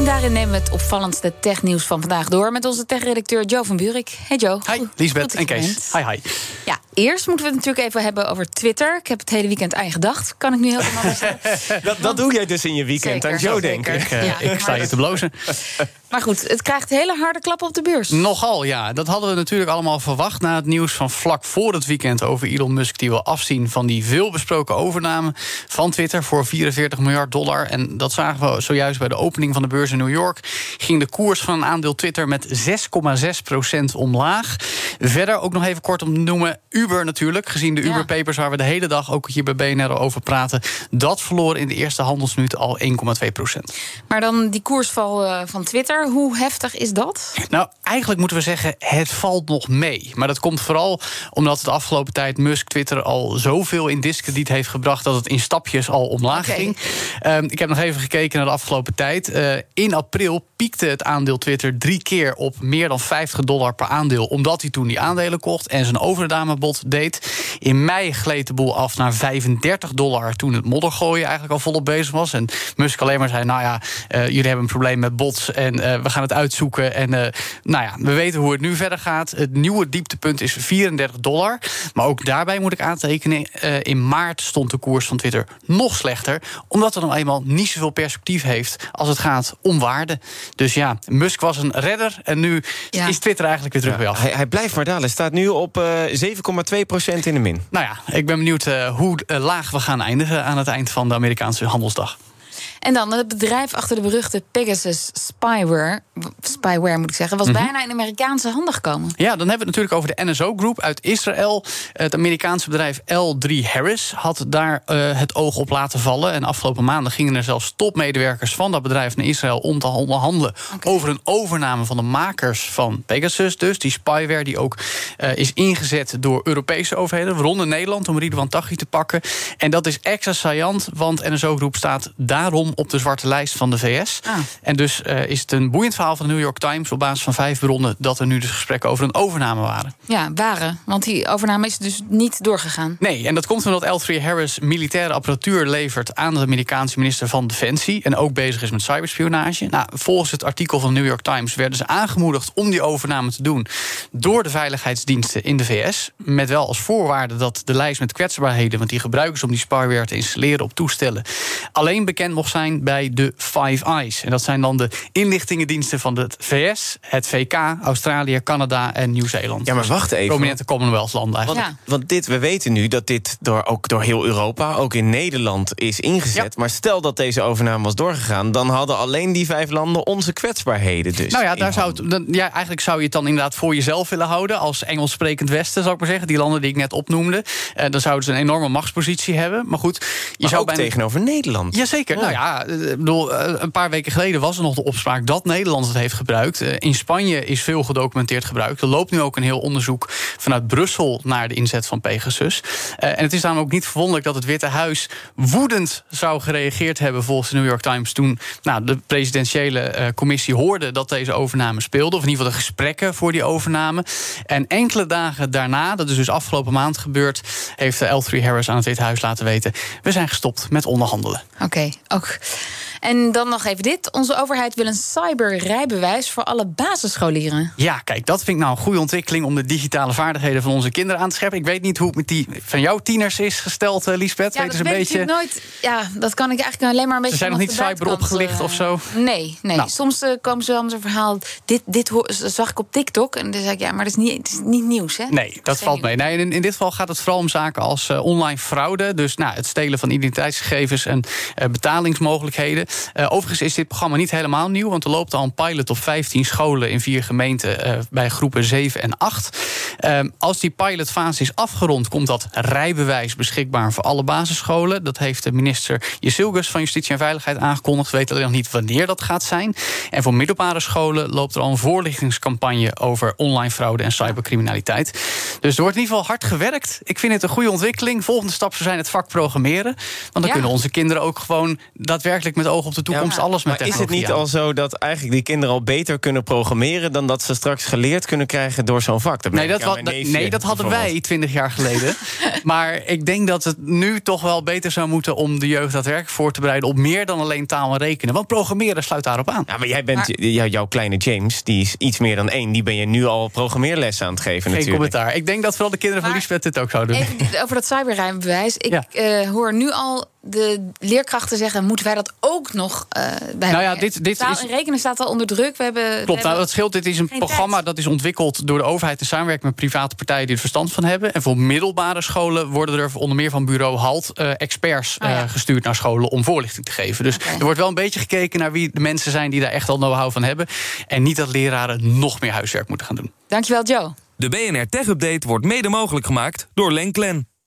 En daarin nemen we het opvallendste technieuws van vandaag door met onze tech-redacteur Joe van Buurik. Hey Joe. Hi, Liesbeth en Kees. Hi, hi. Ja, eerst moeten we het natuurlijk even hebben over Twitter. Ik heb het hele weekend aan gedacht. Kan ik nu helemaal zeggen. dat, dat doe jij dus in je weekend Zeker, aan zeker. denken. Ik, Ja, ik sta je te blozen. Maar goed, het krijgt hele harde klappen op de beurs. Nogal, ja. Dat hadden we natuurlijk allemaal verwacht na het nieuws van vlak voor het weekend over Elon Musk die wil afzien van die veelbesproken overname van Twitter voor 44 miljard dollar. En dat zagen we zojuist bij de opening van de beurs in New York. Ging de koers van een aandeel Twitter met 6,6 procent omlaag. Verder ook nog even kort om te noemen Uber natuurlijk. Gezien de. Uber-papers waar we de hele dag ook hier bij BNR over praten. Dat verloor in de eerste handelsminuut al 1,2 procent. Maar dan die koersval eh, van Twitter. Hoe heftig is dat? Nou, eigenlijk moeten we zeggen, het valt nog mee. Maar dat komt vooral omdat de afgelopen tijd Musk Twitter al zoveel in discrediet heeft gebracht dat het in stapjes al omlaag ging. Ehm, ik heb nog even gekeken naar de afgelopen tijd. Eh, in april piekte het aandeel Twitter drie keer op meer dan 50 dollar per aandeel, omdat hij toen die aandelen kocht en zijn overnamebod deed. In mei gleed de boel af naar 35 dollar toen het moddergooien eigenlijk al volop bezig was. En Musk alleen maar zei: Nou ja, eh, jullie hebben een probleem met bots en we gaan het uitzoeken. En eh, nou ja, we weten hoe het nu verder gaat. Het nieuwe dieptepunt is 34 dollar. Maar ook daarbij moet ik aantekenen: eh, in maart stond de koers van Twitter nog slechter, omdat het nou eenmaal niet zoveel perspectief heeft als het gaat om waarde. Dus ja, Musk was een redder en nu Ja. is Twitter eigenlijk weer terug bij af. Hij, hij blijft maar dalen. Staat nu op eh 7,2% in de min. Nou ja, ik ben benieuwd eh, hoe eh, laag we gaan eindigen aan het eind van de Amerikaanse handelsdag. En dan het bedrijf achter de beruchte Pegasus spyware, spyware moet ik zeggen, was Mhm. bijna in Amerikaanse handen gekomen. Ja, dan hebben we het natuurlijk over de NSO Group uit Israël. Het Amerikaanse bedrijf L3 Harris had daar eh, het oog op laten vallen. En afgelopen maanden gingen er zelfs topmedewerkers van dat bedrijf naar Israël om te onderhandelen over een overname van de makers van Pegasus. Dus die spyware die ook eh, is ingezet door Europese overheden, waaronder Nederland, om Ridwan Taghi te pakken. En dat is extra saillant, want NSO Group staat daarom op de zwarte lijst van de VS. Ah. En dus eh, is het een boeiend verhaal van de New York Times op basis van vijf bronnen dat er nu dus gesprekken over een overname waren. Ja, waren. Want die overname is dus niet doorgegaan. Nee, en dat komt omdat L3 Harris militaire apparatuur levert aan de Amerikaanse minister van Defensie. En ook bezig is met cyberspionage. Nou, volgens het artikel van de New York Times werden ze aangemoedigd om die overname te doen door de veiligheidsdiensten in de VS. Met wel als voorwaarde dat de lijst met kwetsbaarheden, want die gebruiken ze om die spyware te installeren op toestellen, alleen bekend mocht zijn bij de Five Eyes. En dat zijn dan de inlichtingendiensten van de VS, het VK, Australië, Canada en Nieuw-Zeeland. Ja, maar wacht even. Prominente Commonwealth-landen eigenlijk. Want, want dit, we weten nu dat dit door, ook door heel Europa, ook in Nederland, is ingezet. Maar stel dat deze overname was doorgegaan, dan hadden alleen die vijf landen onze kwetsbaarheden. Dus Nou ja, daar zou het, dan, ja, eigenlijk zou je het dan inderdaad voor jezelf willen houden. Als Engels sprekend Westen, zou ik maar zeggen. Die landen die ik net opnoemde. Eh, dan zouden ze een enorme machtspositie hebben. Maar goed, je Maar zou ook bijna. tegenover Nederland. Jazeker. Nou ja, eh, bedoel, eh, een paar weken geleden was er nog de opspraak dat Nederland het heeft gebruikt. Eh, In Spanje is veel gedocumenteerd gebruikt. Er loopt nu ook een heel onderzoek vanuit Brussel naar de inzet van Pegasus. En het is daarom ook niet verwonderlijk dat het Witte Huis woedend zou gereageerd hebben volgens de New York Times toen nou, de presidentiële commissie hoorde dat deze overname speelde. Of in ieder geval de gesprekken voor die overname. En enkele dagen daarna, dat is dus afgelopen maand gebeurd, heeft de L3 Harris aan het Witte Huis laten weten: we zijn gestopt met onderhandelen. Oké, ook. En dan nog even dit. Onze overheid wil een cyberrijbewijs voor alle basisscholieren. Ja, kijk, dat vind ik nou een goede ontwikkeling om de digitale vaardigheden van onze kinderen aan te scherpen. Ik weet niet hoe het met die van jouw tieners is gesteld, eh, Liesbeth. Ja, Weet dat ze een weet beetje. ik nooit. Ja, dat kan ik eigenlijk alleen maar een beetje. zijn nog niet cyber opgelicht eh, of zo? Nee, nee. Nou. Soms eh, komen ze wel met een verhaal. Dit, dit zag ik op TikTok. En dan zeg ik, ja, maar dat is niet, het is niet nieuws, hè? Nee, dat valt mee. Nee, in, in dit geval gaat het vooral om zaken als eh, online fraude. Dus nou, het stelen van identiteitsgegevens en eh, betalingsmogelijkheden. Eh, overigens is dit programma niet helemaal nieuw. Want er loopt al een pilot op 15 scholen in vier gemeenten eh, bij groepen 7 en 8. Ehm, als die pilotfase is afgerond, komt dat rijbewijs beschikbaar voor alle basisscholen. Dat heeft de minister Jezilgus van Justitie en Veiligheid aangekondigd. We weten alleen nog niet wanneer dat gaat zijn. En voor middelbare scholen loopt er al een voorlichtingscampagne over online fraude en cybercriminaliteit. Dus er wordt in ieder geval hard gewerkt. Ik vind het een goede ontwikkeling. Volgende stap zou zijn het vak programmeren. Want dan Ja. kunnen onze kinderen ook gewoon daadwerkelijk met oog op de toekomst Ja, alles met maar is het niet al zo dat eigenlijk die kinderen al beter kunnen programmeren dan dat ze straks geleerd kunnen krijgen door zo'n vak? Nee dat, nee, dat hadden wij twintig jaar geleden. maar ik denk dat het nu toch wel beter zou moeten om de jeugd daadwerkelijk voor te bereiden op meer dan alleen taal en rekenen. Want programmeren sluit daarop aan. Ja, maar jij bent, Maar- jou- jouw kleine James, die is iets meer dan één. Die ben je nu al programmeerlessen aan het geven Geen natuurlijk. commentaar. Ik denk dat vooral de kinderen van Lisbeth dit ook zouden doen. Even over dat cyberrijbewijs. Ik Ja. eh, hoor nu al de leerkrachten zeggen: moeten wij dat ook nog eh bij Nou ja, dit- dit Taal is- en rekenen staat al onder druk. We hebben, we Klopt, nou, dat scheelt. Dit is een geen programma tijd. dat is ontwikkeld door de overheid in samenwerking met private partijen die er verstand van hebben. En voor middelbare scholen worden er onder meer van bureau HALT eh, experts Oh ja. eh, gestuurd naar scholen om voorlichting te geven. Dus er wordt wel een beetje gekeken naar wie de mensen zijn die daar echt al know-how van hebben. En niet dat leraren nog meer huiswerk moeten gaan doen. Dankjewel, Joe. De BNR Tech Update wordt mede mogelijk gemaakt door Lenklen.